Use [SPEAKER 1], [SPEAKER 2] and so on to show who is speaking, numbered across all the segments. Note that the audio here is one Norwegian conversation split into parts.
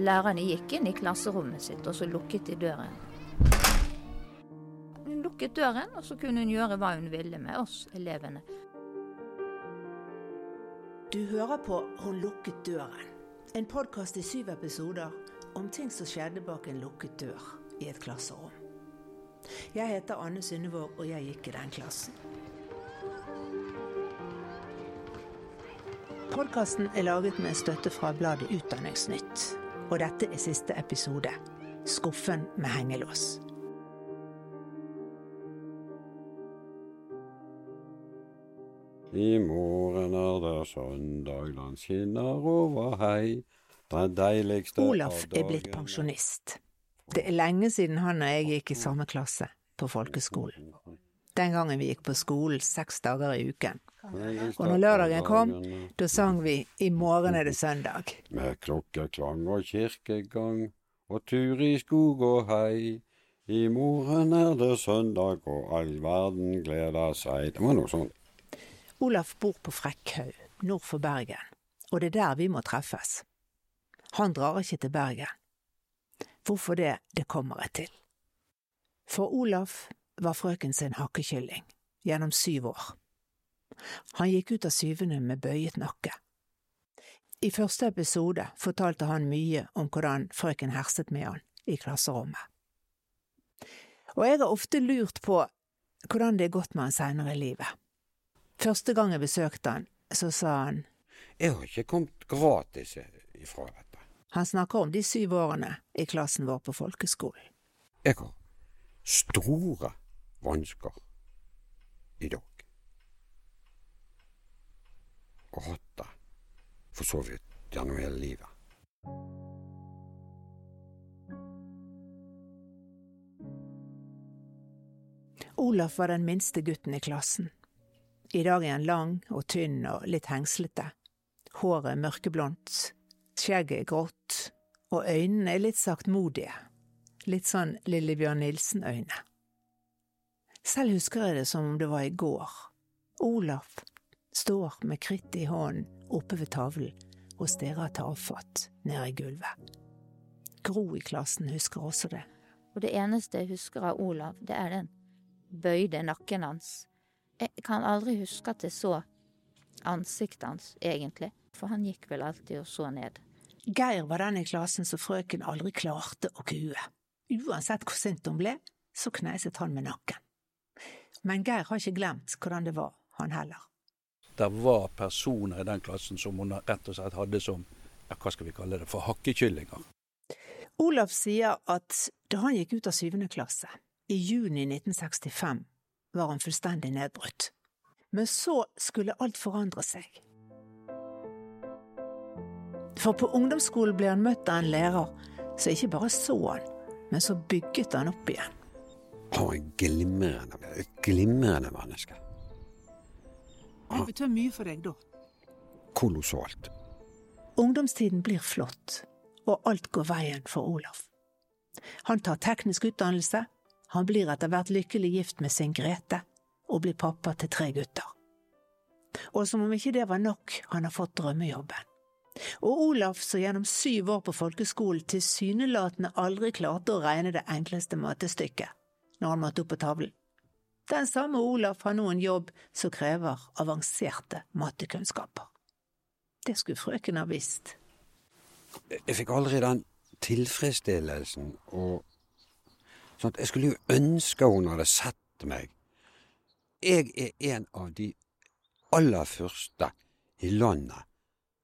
[SPEAKER 1] lærerne gikk inn i klasserommet sitt, og så lukket de døren. Hun lukket døren, og så kunne hun gjøre hva hun ville med oss elevene.
[SPEAKER 2] Du hører på Hun lukket døren. En podkast i syv episoder om ting som skjedde bak en lukket dør i et klasserom. Jeg heter Anne Synnevåg, og jeg gikk i den klassen. Podkasten er laget med støtte fra bladet Utdanningsnytt. Og dette er siste episode. Skuffen med hengelås.
[SPEAKER 3] I morgen er det søndag, den skinner over hei. Den deiligste
[SPEAKER 2] Olaf er blitt pensjonist. Det er lenge siden han og jeg gikk i samme klasse på folkeskolen. Den gangen vi gikk på skolen seks dager i uken. Og når lørdagen kom, da sang vi I morgen er det søndag.
[SPEAKER 3] Med klokkeklang og kirkegang og tur i skog og hei. I morgen er det søndag og all verden gleder seg. Det var noe sånt.
[SPEAKER 2] Olaf bor på Frekkhaug, nord for Bergen, og det er der vi må treffes. Han drar ikke til Bergen. Hvorfor det, det kommer jeg til. For Olaf var frøken sin hakkekylling gjennom syv år. Han gikk ut av syvende med bøyet nakke. I første episode fortalte han mye om hvordan frøken herset med han i klasserommet. Og jeg har ofte lurt på hvordan det er gått med han seinere i livet. Første gang jeg besøkte han, så sa han
[SPEAKER 3] Jeg har ikke kommet gratis ifra dette.
[SPEAKER 2] Han snakker om de syv årene i klassen vår på folkeskolen.
[SPEAKER 3] Jeg har store vansker i dag. Og hatt det for så vidt gjennom hele livet.
[SPEAKER 2] Olaf var den minste gutten i klassen. I dag er han lang og tynn og litt hengslete. Håret er mørkeblondt, skjegget grått, og øynene er litt saktmodige. Litt sånn Lillebjørn Nilsen-øyne. Selv husker jeg det som om det var i går. Olaf står med krittet i hånden oppe ved tavlen og stirrer tafatt ned i gulvet. Gro i klassen husker også det.
[SPEAKER 1] Og det eneste jeg husker av Olav, det er den bøyde nakken hans. Jeg kan aldri huske at jeg så ansiktet hans, egentlig, for han gikk vel alltid og så ned.
[SPEAKER 2] Geir var den i klassen som frøken aldri klarte å kue. Uansett hvor sint hun ble, så kneiset han med nakken. Men Geir har ikke glemt hvordan det var, han heller.
[SPEAKER 4] Det var personer i den klassen som hun rett og slett hadde som, ja, hva skal vi kalle det, for hakkekyllinger.
[SPEAKER 2] Olaf sier at da han gikk ut av syvende klasse, i juni 1965, var han fullstendig nedbrutt. Men så skulle alt forandre seg. For på ungdomsskolen ble han møtt av en lærer som ikke bare så han, men så bygget han opp igjen.
[SPEAKER 3] Var en glimrende, et glimrende menneske.
[SPEAKER 2] Det betyr mye for deg da?
[SPEAKER 3] Kolossalt.
[SPEAKER 2] Ungdomstiden blir flott, og alt går veien for Olaf. Han tar teknisk utdannelse, han blir etter hvert lykkelig gift med sin Grete, og blir pappa til tre gutter. Og som om ikke det var nok, han har fått drømmejobben. Og Olaf, som gjennom syv år på folkeskolen tilsynelatende aldri klarte å regne det enkleste matestykket når han måtte opp på tavlen. Den samme Olaf har nå en jobb som krever avanserte mattekunnskaper. Det skulle frøken ha visst.
[SPEAKER 3] Jeg fikk aldri den tilfredsstillelsen og sånn at Jeg skulle jo ønske hun hadde sett meg. Jeg er en av de aller første i landet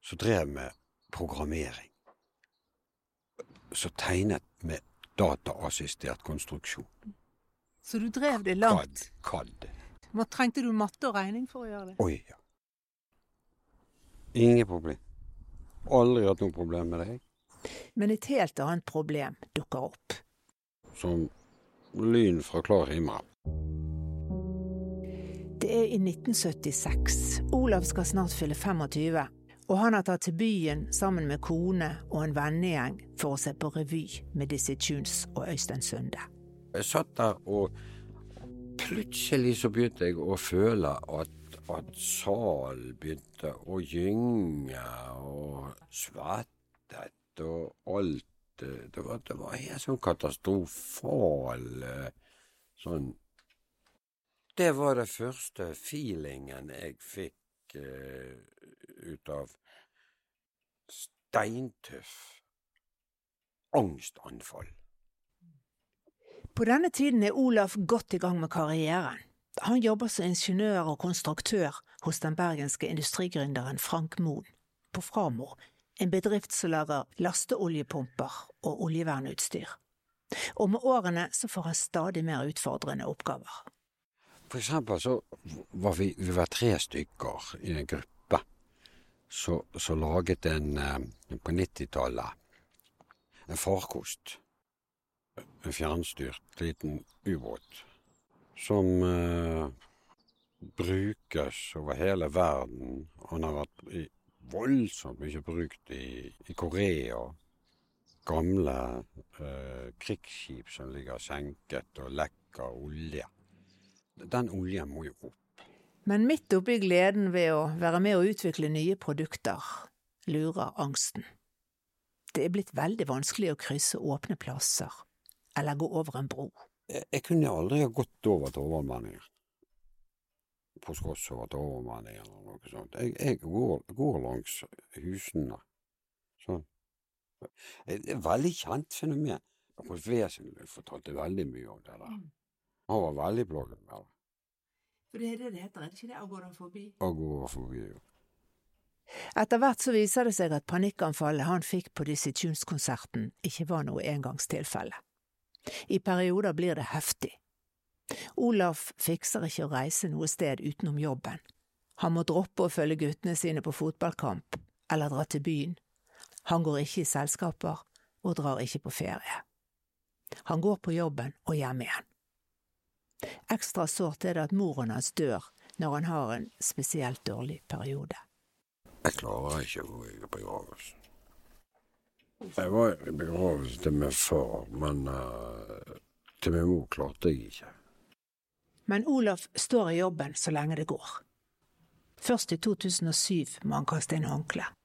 [SPEAKER 3] som drev med programmering. Som tegnet med dataassistert konstruksjon.
[SPEAKER 2] Så du drev det langt?
[SPEAKER 3] CAD.
[SPEAKER 2] CAD. Trengte du matte og regning for å gjøre det?
[SPEAKER 3] Oi, ja. Ingen problem. Aldri hatt noe problem med det.
[SPEAKER 2] Men et helt annet problem dukker opp.
[SPEAKER 3] Som lyn fra klar himmel.
[SPEAKER 2] Det er i 1976. Olav skal snart fylle 25, og han har tatt til byen sammen med kone og en vennegjeng for å se på revy med Dizzie Tunes og Øystein Sunde.
[SPEAKER 3] Jeg satt der, og plutselig så begynte jeg å føle at, at salen begynte å gynge og svettet og alt. Det var, det var helt sånn katastrofal sånn Det var det første feelingen jeg fikk eh, ut av steintøff angstanfall.
[SPEAKER 2] På denne tiden er Olaf godt i gang med karrieren. Han jobber som ingeniør og konstruktør hos den bergenske industrigründeren Frank Moen på Framor, en bedrift som lager lasteoljepumper og oljevernutstyr. Og med årene så får han stadig mer utfordrende oppgaver.
[SPEAKER 3] For eksempel så var vi, vi var tre stykker i en gruppe som laget en eh, på 90-tallet en farkost. En fjernstyrt liten ubåt som eh, brukes over hele verden. Han har vært i voldsomt mye brukt i, i Korea. Gamle eh, krigsskip som ligger senket og lekker olje. Den oljen må jo opp.
[SPEAKER 2] Men midt oppi gleden ved å være med å utvikle nye produkter, lurer angsten. Det er blitt veldig vanskelig å krysse åpne plasser, eller gå over en bro.
[SPEAKER 3] Jeg, jeg kunne aldri ha gått over til overmanningen. På skoss over til overmanningen eller noe sånt. Jeg, jeg går, går langs husene. Sånn. Det er et veldig kjent fenomen. Hos Wesenlund fortalte veldig mye om det der. Han var veldig plaget med det.
[SPEAKER 2] For det er det det heter, er det ikke det agorafobi?
[SPEAKER 3] Forbi. jo.
[SPEAKER 2] Etter hvert så viser det seg at panikkanfallet han fikk på disse tuneskonserten ikke var noe engangstilfelle. I perioder blir det heftig. Olaf fikser ikke å reise noe sted utenom jobben. Han må droppe å følge guttene sine på fotballkamp eller dra til byen. Han går ikke i selskaper og drar ikke på ferie. Han går på jobben og hjem igjen. Ekstra sårt er det at moren hans dør når han har en spesielt dårlig periode.
[SPEAKER 3] Jeg klarer ikke å gå i begravelse. Jeg var i begravelse til min far, men uh, til min mor klarte jeg ikke.
[SPEAKER 2] Men Olaf står i jobben så lenge det går. Først i 2007 må han kaste inn håndkleet.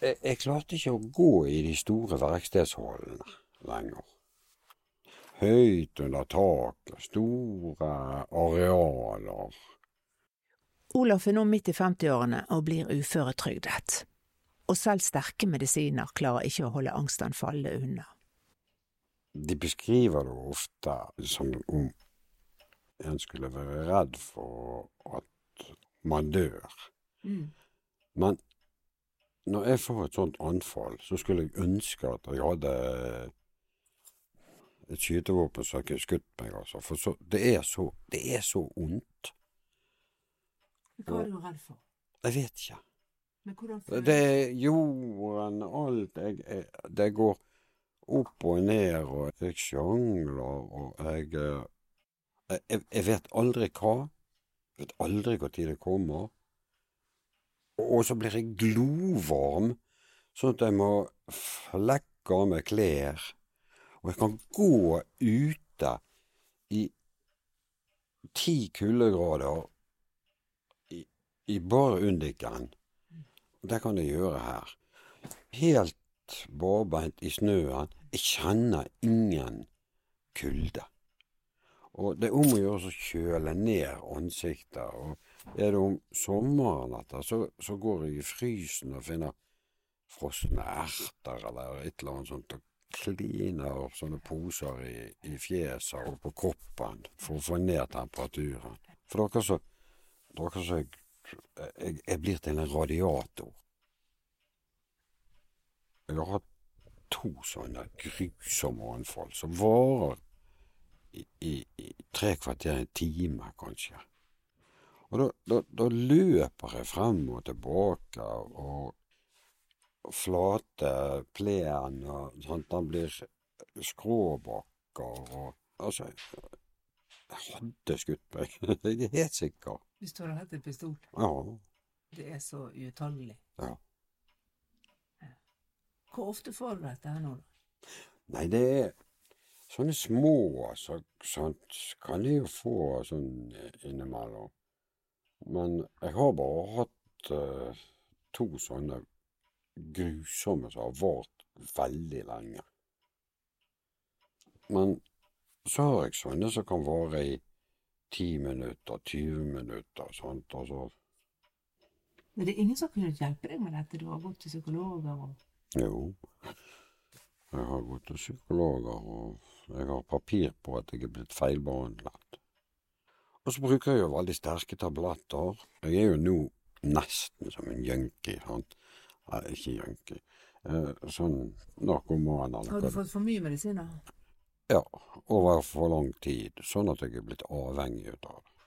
[SPEAKER 3] Jeg, jeg klarte ikke å gå i de store verkstedshallene lenger. Høyt under taket, store arealer.
[SPEAKER 2] Olaf er nå midt i 50-årene og blir uføretrygdet. Og selv sterke medisiner klarer ikke å holde angstanfallene unna.
[SPEAKER 3] De beskriver det ofte som om en skulle være redd for at man dør. Men når jeg får et sånt anfall, så skulle jeg ønske at jeg hadde et skytevåpen som kunne skutt meg, altså. For så, det, er så, det er så ondt.
[SPEAKER 2] Hva er du redd for?
[SPEAKER 3] Jeg vet ikke. Det er jorden, alt jeg, jeg, Det går opp og ned, og jeg sjangler, og jeg eh, jeg, jeg vet aldri hva. Jeg vet aldri når det kommer. Og så blir jeg glovarm, sånn at jeg må flekke av meg klær. Og jeg kan gå ute i ti kuldegrader i, i bare Undiken. Det kan jeg gjøre her. Helt barbeint i snøen. Jeg kjenner ingen kulde. Og det er om å gjøre å kjøle ned ansiktet. Og er det om sommeren etter, så, så går jeg i frysen og finner frosne erter eller et eller annet sånt. og kliner opp sånne poser i, i fjeset og på kroppen for å få ned temperaturen. For dere som jeg, jeg, blir til en radiator. Jeg har hatt to sånne grusomme anfall som varer i, i, i tre kvarter, en time kanskje. Og da, da, da løper jeg frem og tilbake og flate plen og sånt. den blir skråbakker og Altså, jeg hadde skutt meg. Jeg er helt sikker.
[SPEAKER 2] Hvis du hadde hatt en pistol.
[SPEAKER 3] Ja.
[SPEAKER 2] Det er så uutholdelig.
[SPEAKER 3] ja.
[SPEAKER 2] Hvor ofte får du dette her nå, da?
[SPEAKER 3] Nei, det er sånne små så, sånt kan jeg jo få sånn innimellom. Men jeg har bare hatt uh, to sånne grusomme som har vart veldig lenge. Men så har jeg sånne som kan vare i ti minutter, 20 minutter, sånt, og så
[SPEAKER 2] Men det er ingen som kunne hjelpe deg med dette? Du har gått til psykologer og
[SPEAKER 3] Jo. Jeg har gått til psykologer, og jeg har papir på at jeg er blitt feilbehandlet. Og så bruker jeg jo veldig sterke tabletter. Jeg er jo nå nesten som en junkie, sant. Nei, ikke junkie. Eh, sånn narkoman eller
[SPEAKER 2] Har du fått for mye medisiner?
[SPEAKER 3] Ja, over for lang tid, sånn at jeg er blitt avhengig av det.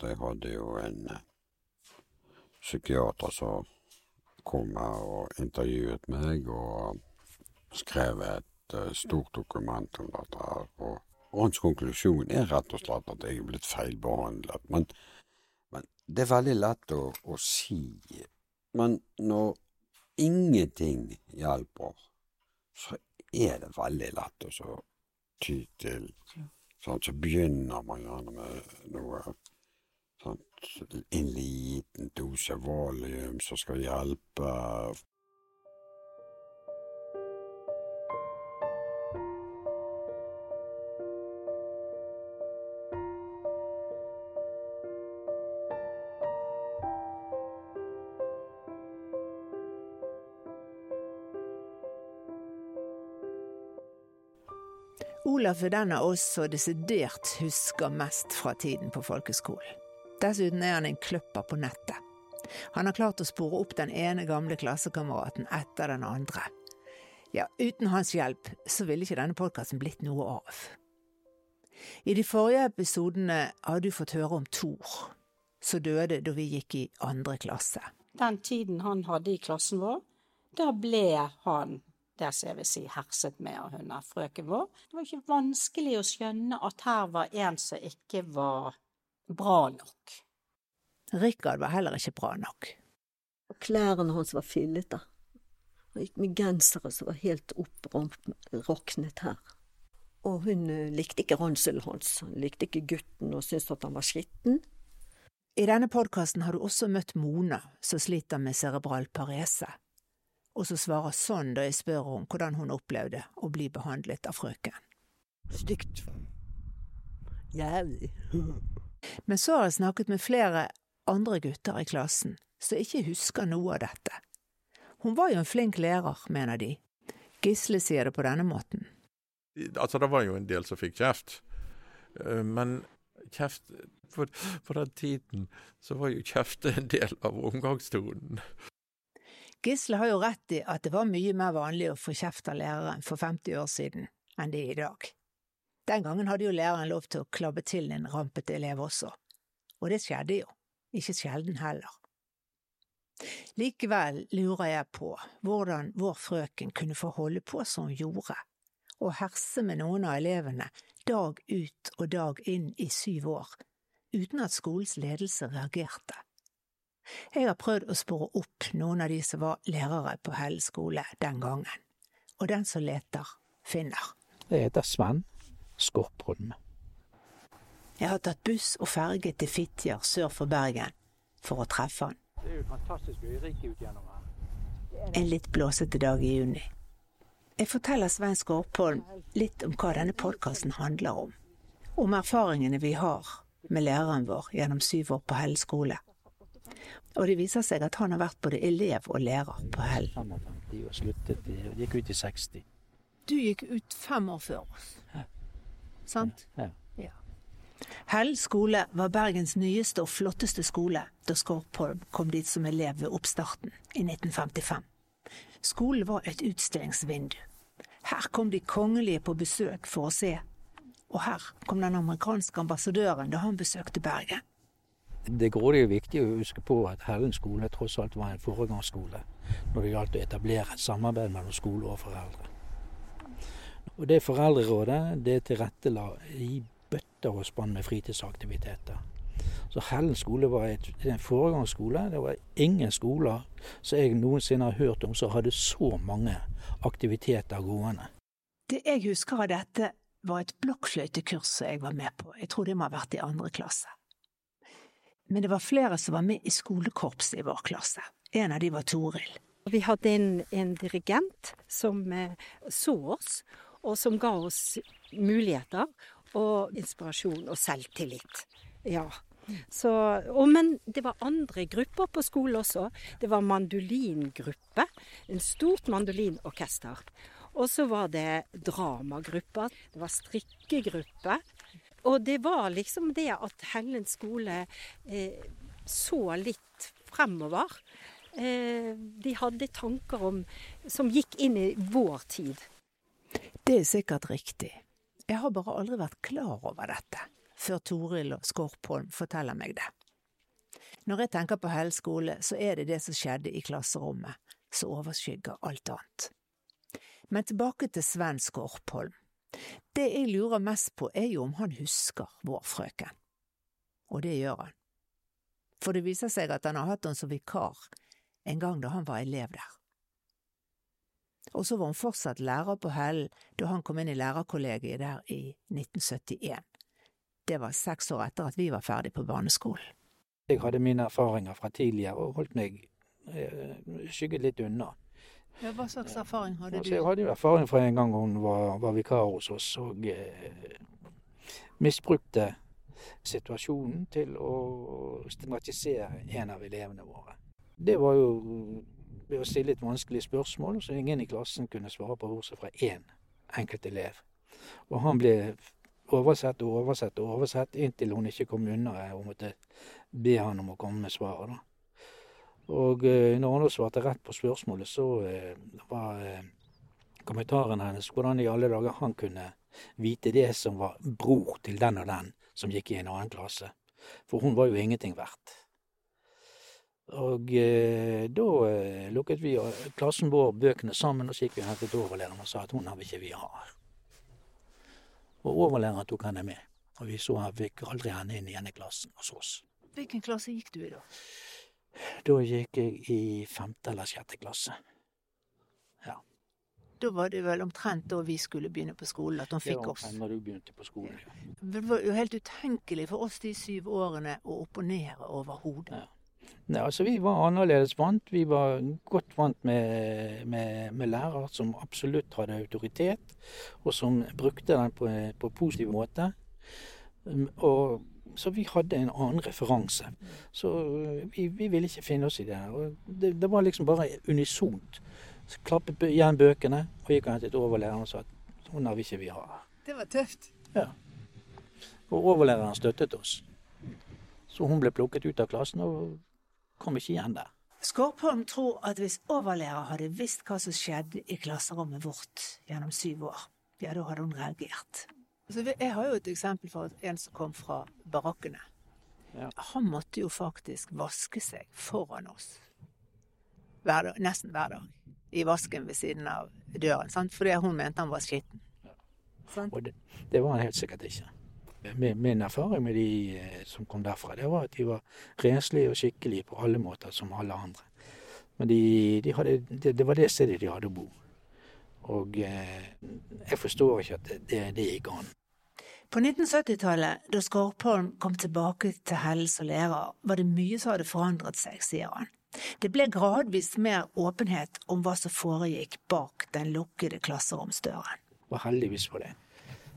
[SPEAKER 3] Så jeg hadde jo en eh, psykiater som kom her og intervjuet meg, og skrev et eh, stort dokument om dette her. Og hans konklusjon er rett og slett at jeg er blitt feilbehandlet. Men, men det er veldig lett å, å si. Men når ingenting hjelper, så er det veldig lett å så ty til sånn, Så begynner man gjerne med noe sånn, En liten dose valium som skal hjelpe.
[SPEAKER 2] Olaf er den av oss som desidert husker mest fra tiden på folkeskolen. Dessuten er han en kløpper på nettet. Han har klart å spore opp den ene gamle klassekameraten etter den andre. Ja, uten hans hjelp så ville ikke denne podkasten blitt noe av. I de forrige episodene har du fått høre om Thor, som døde da vi gikk i andre klasse.
[SPEAKER 5] Den tiden han hadde i klassen vår, da ble han det som jeg vil si herset med av hun frøken vår. Det var ikke vanskelig å skjønne at her var en som ikke var bra nok.
[SPEAKER 2] Rikard var heller ikke bra nok.
[SPEAKER 6] Og klærne hans var fillete. Han gikk med gensere som var helt opproknet her. Og hun eh, likte ikke ranselen hans. Han likte ikke gutten og syntes at han var skitten.
[SPEAKER 2] I denne podkasten har du også møtt Mona, som sliter med cerebral parese, og som svarer sånn da jeg spør henne hvordan hun opplevde å bli behandlet av frøken.
[SPEAKER 6] Stygt. Jævlig.
[SPEAKER 2] Men så har jeg snakket med flere andre gutter i klassen som ikke husker noe av dette. Hun var jo en flink lærer, mener de. Gisle sier det på denne måten.
[SPEAKER 7] Altså, det var jo en del som fikk kjeft. Eh, Men kjeft på, på den tiden så var jo kjeft en del av omgangstonen.
[SPEAKER 2] Gisle har jo rett i at det var mye mer vanlig å få kjeft av læreren for 50 år siden enn det er i dag. Den gangen hadde jo læreren lov til å klabbe til en rampete elev også, og det skjedde jo, ikke sjelden heller. Likevel lurer jeg på hvordan vår frøken kunne få holde på som hun gjorde, og herse med noen av elevene dag ut og dag inn i syv år, uten at skolens ledelse reagerte. Jeg har prøvd å spore opp noen av de som var lærere på Helle skole den gangen, og den som leter, finner.
[SPEAKER 8] Jeg heter Sven Skorpholm.
[SPEAKER 2] Jeg har tatt buss og ferge til Fitjar sør for Bergen for å treffe han.
[SPEAKER 8] Det er jo fantastisk øyrike ut gjennom her.
[SPEAKER 2] En litt blåsete dag i juni. Jeg forteller Svein Skorpholm litt om hva denne podkasten handler om. Om erfaringene vi har med læreren vår gjennom syv år på Helle skole. Og det viser seg at han har vært både elev og lærer på Hell.
[SPEAKER 8] 55 og sluttet gikk ut i 60.
[SPEAKER 2] Du gikk ut fem år før oss, sant?
[SPEAKER 8] Ja.
[SPEAKER 2] Hell skole var Bergens nyeste og flotteste skole da Skorpholm kom dit som elev ved oppstarten i 1955. Skolen var et utstillingsvindu. Her kom de kongelige på besøk for å se, og her kom den amerikanske ambassadøren da han besøkte Bergen.
[SPEAKER 8] Det er jo viktig å huske på at Hellen skole tross alt var en foregangsskole når det gjaldt å etablere et samarbeid mellom skole og foreldre. Og det foreldrerådet det tilrettela i bøtter og spann med fritidsaktiviteter. Så Hellen skole var et, en foregangsskole. Det var ingen skoler som jeg noensinne har hørt om som hadde så mange aktiviteter gående.
[SPEAKER 2] Det jeg husker av dette, var et blokkfløytekurs som jeg var med på. Jeg tror det må ha vært i andre klasse. Men det var flere som var med i skolekorpset i vår klasse. En av de var Toril.
[SPEAKER 5] Vi hadde en, en dirigent som eh, så oss, og som ga oss muligheter og inspirasjon og selvtillit. Ja. Så, og, men det var andre grupper på skolen også. Det var mandolingruppe. En stort mandolinorkester. Og så var det dramagrupper. Det var strikkegruppe. Og det var liksom det at Hellen skole eh, så litt fremover. Eh, de hadde tanker om, som gikk inn i vår tid.
[SPEAKER 2] Det er sikkert riktig. Jeg har bare aldri vært klar over dette, før Toril og Skorpholm forteller meg det. Når jeg tenker på Hell skole, så er det det som skjedde i klasserommet, som overskygger alt annet. Men tilbake til Sven Skorpholm. Det jeg lurer mest på, er jo om han husker vår frøken. Og det gjør han. For det viser seg at han har hatt henne som vikar en gang da han var elev der. Og så var hun fortsatt lærer på Hellen da han kom inn i lærerkollegiet der i 1971. Det var seks år etter at vi var ferdig på barneskolen.
[SPEAKER 8] Jeg hadde mine erfaringer fra tidligere og holdt meg eh, skygget litt unna.
[SPEAKER 2] Ja, hva slags erfaring hadde
[SPEAKER 8] Altså,
[SPEAKER 2] du?
[SPEAKER 8] jeg hadde jo erfaring fra en gang hun var, var vikar hos oss og eh, misbrukte situasjonen til å stigmatisere en av elevene våre. Det var jo ved å stille et vanskelig spørsmål, så ingen i klassen kunne svare på bortsett fra én enkelt elev. Og han ble oversett og oversett og oversett inntil hun ikke kom unna og måtte be han om å komme med svaret. da. Og eh, når han da svarte rett på spørsmålet, så eh, var eh, kommentaren hennes hvordan i alle dager han kunne vite det som var bror til den og den som gikk i en annen klasse. For hun var jo ingenting verdt. Og eh, da lukket vi og klassen vår bøkene sammen, og så gikk vi og hentet overlæreren og sa at hun har vi ikke vi har. Og overlæreren tok henne med. Og vi så fikk aldri henne inn i denne klassen hos oss.
[SPEAKER 2] Hvilken klasse gikk du i da?
[SPEAKER 8] Da gikk jeg i femte eller sjette klasse.
[SPEAKER 2] Da var det vel omtrent da vi skulle begynne på skolen at hun
[SPEAKER 8] Det var
[SPEAKER 2] oss.
[SPEAKER 8] omtrent når du begynte på skolen. Ja.
[SPEAKER 2] Det var jo helt utenkelig for oss de syv årene å opponere overhodet.
[SPEAKER 8] Ja. Nei, altså Vi var annerledes vant. Vi var godt vant med, med, med lærere som absolutt hadde autoritet, og som brukte den på på positiv måte. Um, Og, så vi hadde en annen referanse. Så uh, vi, vi ville ikke finne oss i det. Og det, det var liksom bare unisont. Så klappet igjen bøkene og gikk og hentet overlæreren og sa at hun har vi ikke vi har.
[SPEAKER 2] Det var tøft. Ja.
[SPEAKER 8] Og overlæreren støttet oss. Så hun ble plukket ut av klassen og kom ikke igjen der.
[SPEAKER 2] Skorpholm tror at hvis overlærer hadde visst hva som skjedde i klasserommet vårt gjennom syv år, ja, da hadde hun reagert. Altså, jeg har jo et eksempel for en som kom fra barakkene.
[SPEAKER 8] Ja.
[SPEAKER 2] Han måtte jo faktisk vaske seg foran oss. Hver dag, nesten hver dag. I vasken ved siden av døren. Sant? Fordi hun mente han var skitten. Ja.
[SPEAKER 8] Og det, det var han helt sikkert ikke. Min, min erfaring med de eh, som kom derfra, det var at de var renslige og skikkelige på alle måter, som alle andre. Men de, de hadde, det, det var det stedet de hadde å bo. Og eh, jeg forstår ikke at det, det, det gikk an.
[SPEAKER 2] På 1970-tallet, da Skorpholm kom tilbake til Hell som lærer, var det mye som hadde forandret seg, sier han. Det ble gradvis mer åpenhet om hva som foregikk bak den lukkede klasseromsdøren.
[SPEAKER 8] Var heldigvis for det.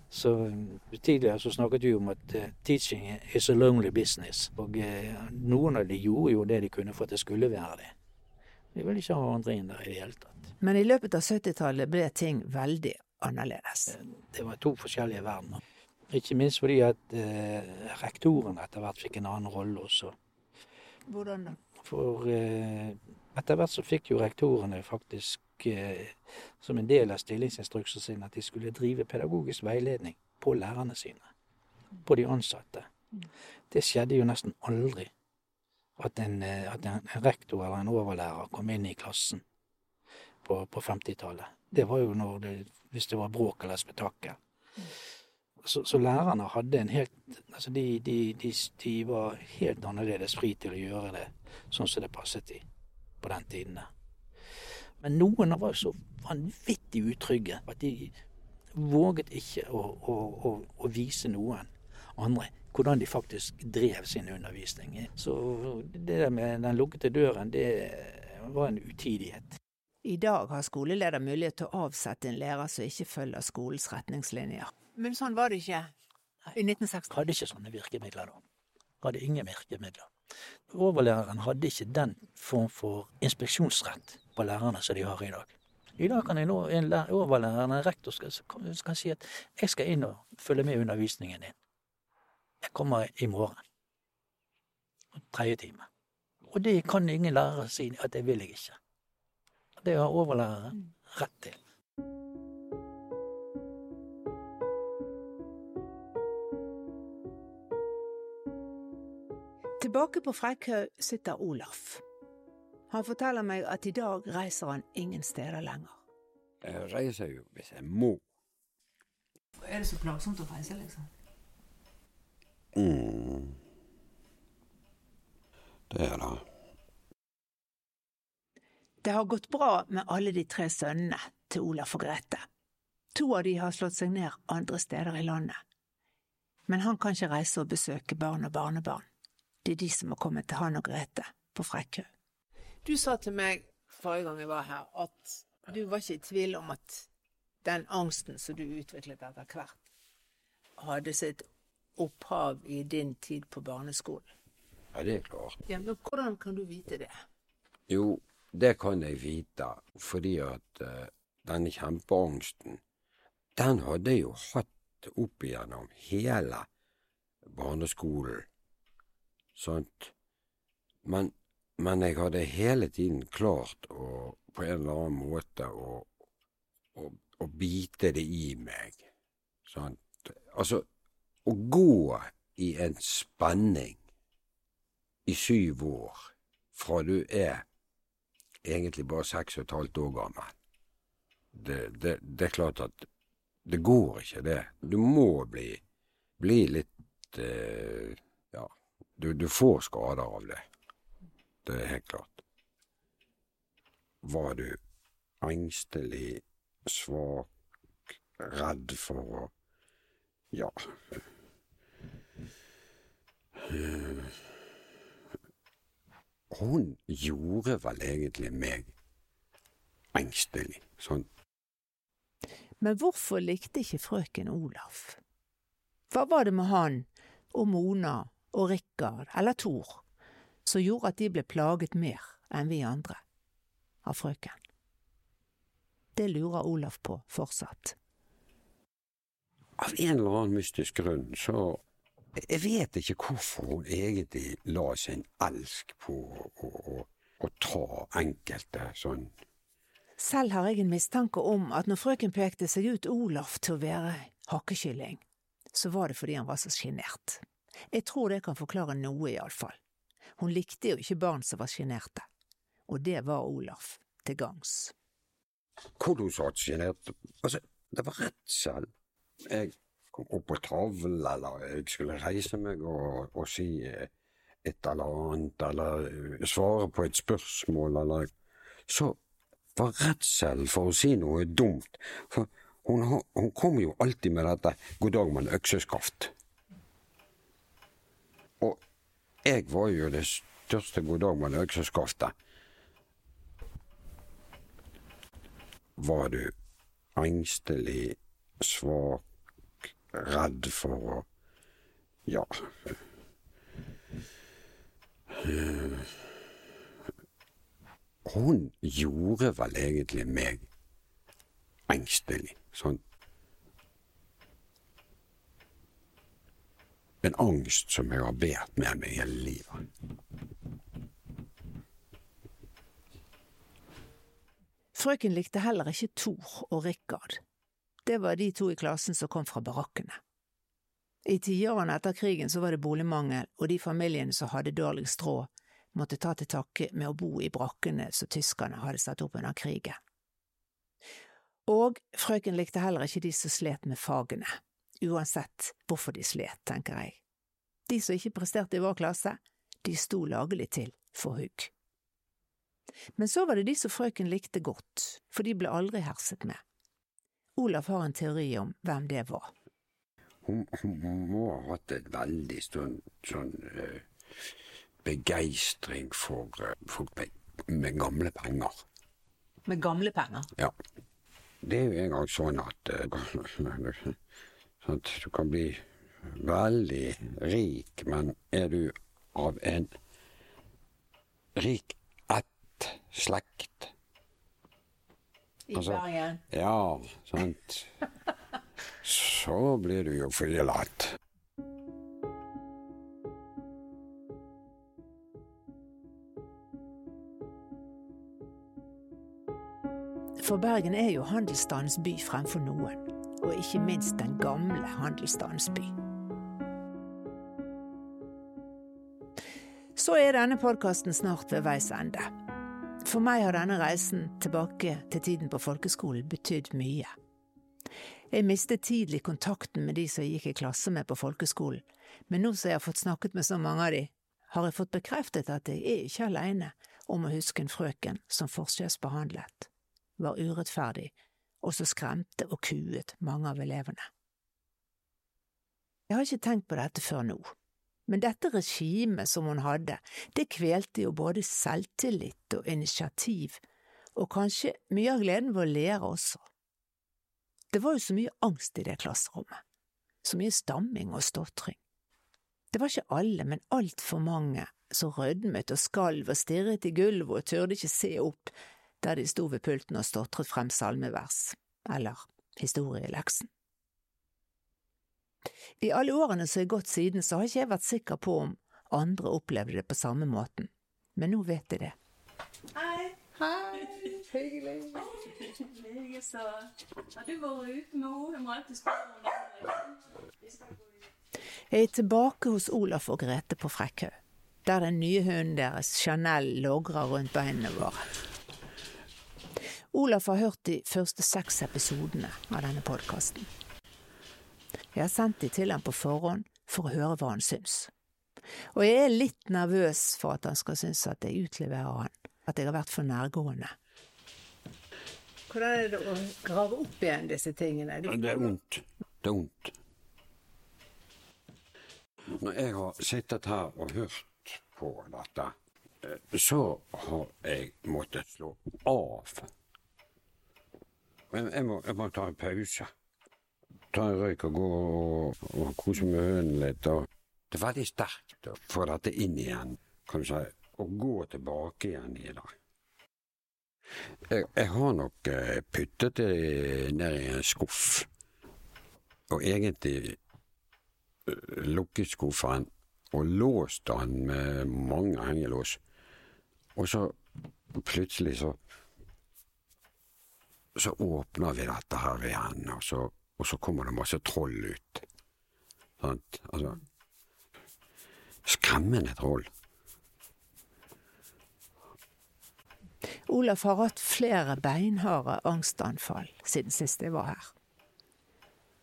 [SPEAKER 8] Så eh, Tidligere så snakket vi om at eh, teaching is a lonely business. Og noen av de gjorde jo det de kunne for at det skulle være det. De vil ikke ha andre inn der i det hele tatt.
[SPEAKER 2] Men i løpet av 70-tallet ble ting veldig annerledes.
[SPEAKER 8] Det var to forskjellige verdener. Ikke minst fordi at eh, rektoren etter hvert fikk en annen rolle også.
[SPEAKER 2] Hvordan da?
[SPEAKER 8] For eh, etter hvert så fikk jo rektorene faktisk eh, som en del av stillingsinstruksen sin at de skulle drive pedagogisk veiledning på lærerne sine. På de ansatte. Det skjedde jo nesten aldri at en, eh, at en, en rektor eller en overlærer kom inn i klassen på, på 50-tallet. Det var jo når det, hvis det var bråk eller spetakkel. Så, så lærerne hadde en helt Altså de, de, de, de var helt annerledes fri til å gjøre det sånn som det passet de på den tiden. Men noen var så vanvittig utrygge at de våget ikke å, å, å, å vise noen andre hvordan de faktisk drev sin undervisning. Så det der med den lukkede døren, det var en utidighet.
[SPEAKER 2] I dag har skoleleder mulighet til å avsette en lærer som ikke følger skolens retningslinjer. Men sånn var det ikke i 1960.
[SPEAKER 8] Hadde ikke sånne virkemidler da. Hadde ingen virkemidler. Overlæreren hadde ikke den form for inspeksjonsrett på lærerne som de har i dag. I dag kan jeg nå en overlæreren, en rektor, skal, skal si at jeg skal inn og følge med undervisningen din. Jeg kommer i morgen. Tredje time. Og det kan ingen lærer si at det vil jeg ikke. Det har overlæreren rett til.
[SPEAKER 2] Tilbake på Frekkhaug sitter Olaf. Han forteller meg at i dag reiser han ingen steder lenger.
[SPEAKER 3] Jeg reiser jo hvis jeg må.
[SPEAKER 2] Er det så plagsomt å reise, liksom?
[SPEAKER 3] Mm. Det er det.
[SPEAKER 2] Det har gått bra med alle de tre sønnene til Olaf og Grete. To av de har slått seg ned andre steder i landet. Men han kan ikke reise og besøke barn og barnebarn. Det er de som har kommet til han og Grete på Frekkhaug. Du sa til meg forrige gang jeg var her, at du var ikke i tvil om at den angsten som du utviklet etter hvert, hadde sitt opphav i din tid på barneskolen.
[SPEAKER 3] Ja, det er klart.
[SPEAKER 2] Ja, Men hvordan kan du vite det?
[SPEAKER 3] Jo, det kan jeg vite, fordi at uh, denne kjempeangsten, den hadde jeg jo hatt opp igjennom hele barneskolen. Sant? Men, men jeg hadde hele tiden klart å på en eller annen måte å, å, å bite det i meg. Sant? Altså, å gå i en spenning i syv år fra du er egentlig bare seks og et halvt år gammel. Det, det, det, er klart at det går ikke, det. Du må bli, bli litt eh, Ja, du, du, får skader av det. Det er helt klart. Var du engstelig, svak, redd for å Ja. Hun gjorde vel egentlig meg engstelig, sånn.
[SPEAKER 2] Men hvorfor likte ikke frøken Olaf? Hva var det med han og Mona og Rikard eller Thor som gjorde at de ble plaget mer enn vi andre av frøken? Det lurer Olaf på fortsatt.
[SPEAKER 3] Av en eller annen mystisk grunn så Jeg vet ikke hvorfor hun egentlig la sin elsk på å, å, å ta enkelte sånn
[SPEAKER 2] selv har jeg en mistanke om at når frøken pekte seg ut Olaf til å være hakkekylling, så var det fordi han var så sjenert. Jeg tror det kan forklare noe, iallfall. Hun likte jo ikke barn som var sjenerte, og det var Olaf til gangs.
[SPEAKER 3] Kolossalt sjenert. Altså, det var redsel. Jeg opp på tavlen, eller jeg skulle reise meg og, og si et eller annet, eller svare på et spørsmål, eller Så var redselen for å si noe dumt, for hun, hun kom jo alltid med dette 'god dag, mann, økseskaft'. Og jeg var jo det største 'god dag, mann, økseskaftet'. Var du engstelig, svak, redd for å Ja. Hun gjorde vel egentlig meg engstelig, sånn En angst som jeg har båret med meg hele livet.
[SPEAKER 2] Frøken likte heller ikke Thor og Rikard. Det var de to i klassen som kom fra barakkene. I tiårene etter krigen så var det boligmangel, og de familiene som hadde dårligst råd, måtte ta til takke med å bo i brakkene som tyskerne hadde satt opp under krigen. Og frøken likte heller ikke de som slet med fagene, uansett hvorfor de slet, tenker jeg. De som ikke presterte i vår klasse, de sto lagelig til for hugg. Men så var det de som frøken likte godt, for de ble aldri herset med. Olaf har en teori om hvem det var.
[SPEAKER 3] Hun, hun må ha hatt et veldig stund, sånn uh, begeistring for, folk med gamle penger.
[SPEAKER 2] Med gamle penger.
[SPEAKER 3] Ja. Det er jo en gang sånn at, uh, sånn at du kan bli veldig rik, men er du av en rik ett slekt
[SPEAKER 2] I Bergen.
[SPEAKER 3] Ja, sant. Så blir du jo forgjeldhet.
[SPEAKER 2] For Bergen er jo handelsstandens by fremfor noen, og ikke minst den gamle handelsstandens by. Så er denne podkasten snart ved veis ende. For meg har denne reisen tilbake til tiden på folkeskolen betydd mye. Jeg mistet tidlig kontakten med de som jeg gikk i klasse med på folkeskolen, men nå som jeg har fått snakket med så mange av de, har jeg fått bekreftet at jeg er ikke alene om å huske en frøken som forskjellsbehandlet, var urettferdig og så skremte og kuet mange av elevene. Jeg har ikke tenkt på dette før nå, men dette regimet som hun hadde, det kvelte jo både selvtillit og initiativ, og kanskje mye av gleden ved å lære også. Det var jo så mye angst i det klasserommet, så mye stamming og stotring. Det var ikke alle, men altfor mange som rødmet og skalv og stirret i gulvet og turde ikke se opp der de sto ved pulten og stotret frem salmevers, eller historieleksen. I alle årene som er gått siden, så har ikke jeg vært sikker på om andre opplevde det på samme måten, men nå vet jeg det.
[SPEAKER 9] Hei.
[SPEAKER 2] Hei, hyggelig.
[SPEAKER 9] Jeg så Har du vært ute med henne? Jeg må alltid spørre om det.
[SPEAKER 2] Jeg er tilbake hos Olaf og Grete på Frekkhaug, der den nye hunden deres, Chanel, logrer rundt beinene våre. Olaf har hørt de første seks episodene av denne podkasten. Jeg har sendt de til ham på forhånd for å høre hva han syns. Og jeg er litt nervøs for at han skal synes at jeg utleverer han, at jeg har vært for nærgående. Hvordan er det å grave opp igjen disse tingene?
[SPEAKER 3] Det er vondt. Det er vondt. Når jeg har sittet her og hørt på dette, eh, så har jeg måttet slå av. Men jeg må, jeg må ta en pause. Ta en røyk og gå og, og kose med hunden litt. Det er veldig sterkt å få dette inn igjen, kan du si. Og gå tilbake igjen i det. Jeg, jeg har nok eh, puttet det ned i en skuff. Og egentlig eh, lukket skuffen og låst den med mange hengelås. Og så plutselig så så åpner vi dette her igjen, og så, og så kommer det masse troll ut. Sant? Altså Skremmende troll.
[SPEAKER 2] Olaf har hatt flere beinharde angstanfall siden sist jeg var her.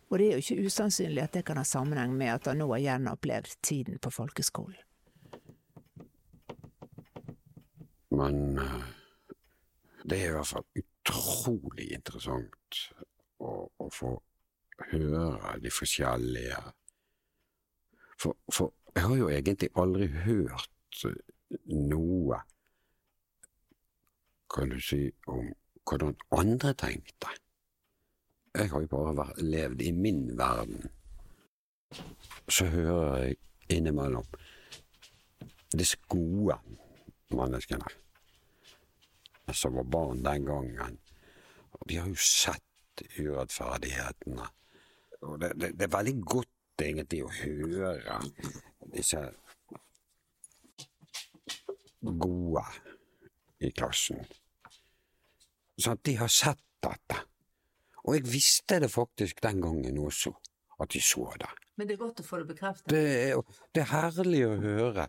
[SPEAKER 2] Og det er jo ikke usannsynlig at det kan ha sammenheng med at han nå har gjenopplevd tiden på folkeskolen.
[SPEAKER 3] Men eh, det er i hvert fall utrolig interessant å, å få høre de forskjellige for, for jeg har jo egentlig aldri hørt noe, kan du si, om hvordan andre tenkte. Jeg har jo bare vært, levd i min verden. Så hører jeg innimellom disse gode menneskene som var barn den gangen. De har jo sett urettferdighetene. Og det, det, det er veldig godt egentlig å høre disse gode i klassen. Sånn at de har sett dette. Og jeg visste det faktisk den gangen også, at de så det.
[SPEAKER 2] Men det er godt å få det bekreftet.
[SPEAKER 3] Det er, det er herlig å høre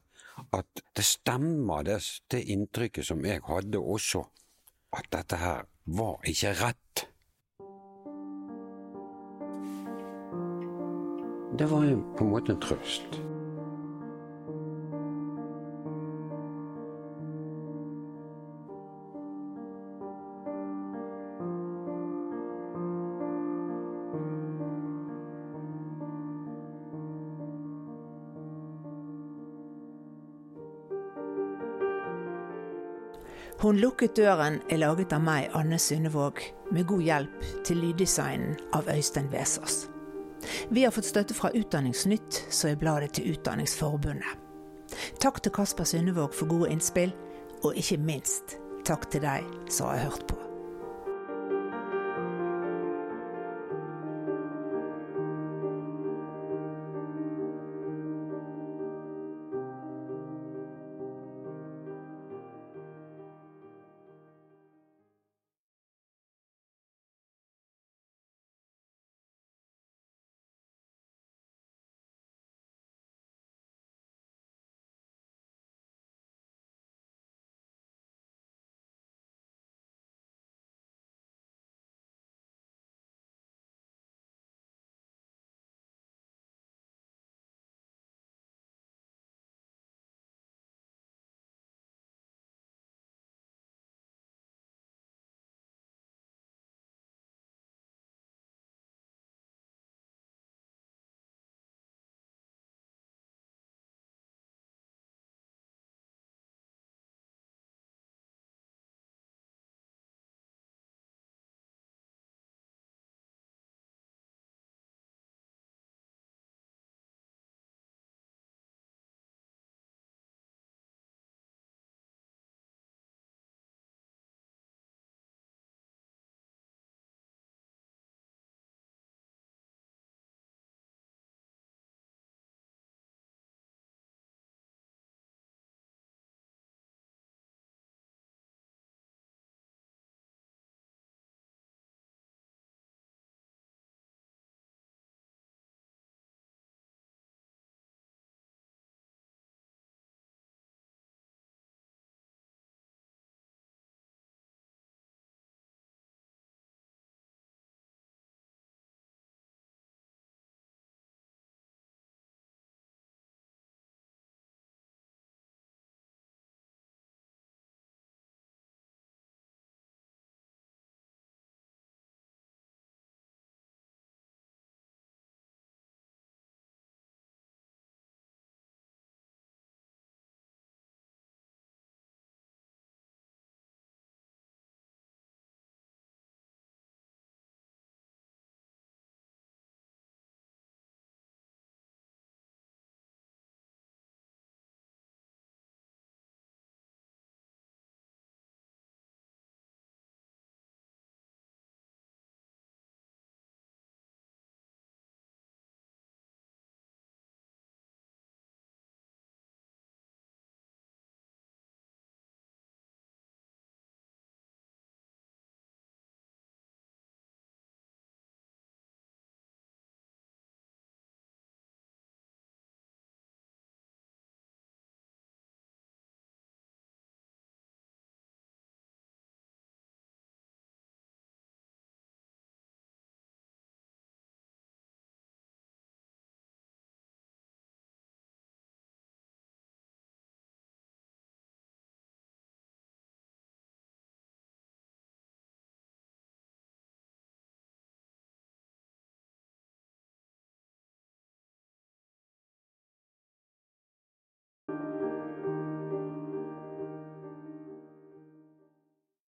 [SPEAKER 3] at det stemmer, det, det inntrykket som jeg hadde også. At dette her var ikke rett. det var på en måte en trøst.
[SPEAKER 2] Hun lukket døren er laget av meg, Anne Sundevåg, med god hjelp til lyddesignen av Øystein Wæsås. Vi har fått støtte fra Utdanningsnytt, som er bladet til Utdanningsforbundet. Takk til Kasper Synnevåg for gode innspill, og ikke minst takk til deg som har hørt på.